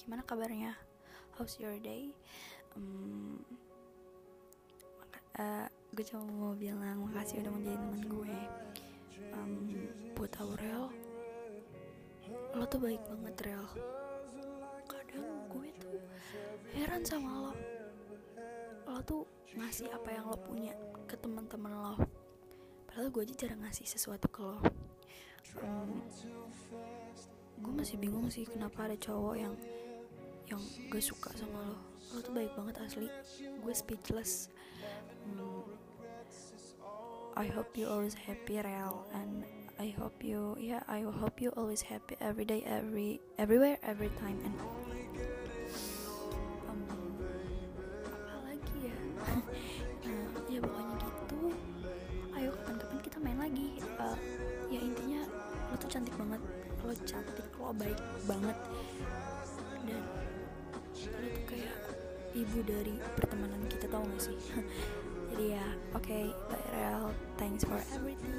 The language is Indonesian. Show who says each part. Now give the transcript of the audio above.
Speaker 1: gimana kabarnya? How's your day? Um, uh, gue cuma mau bilang makasih udah menjadi teman gue. Um, buat tau Rel lo tuh baik banget Rel. Kadang gue tuh heran sama lo. Lo tuh ngasih apa yang lo punya ke teman-teman lo. Padahal gue aja jarang ngasih sesuatu ke lo. Um, gue masih bingung sih kenapa ada cowok yang yang gak suka sama lo. Lo tuh baik banget asli. Gue speechless. Um, I hope you always happy real and I hope you yeah I hope you always happy every day every everywhere every time. And um, apa lagi ya? Nah ya pokoknya gitu. Ayo kapan-kapan kita main lagi. Uh, ya intinya lo tuh cantik banget. Lo cantik lo baik banget ibu dari pertemanan kita tau gak sih? Jadi ya oke okay, thanks for everything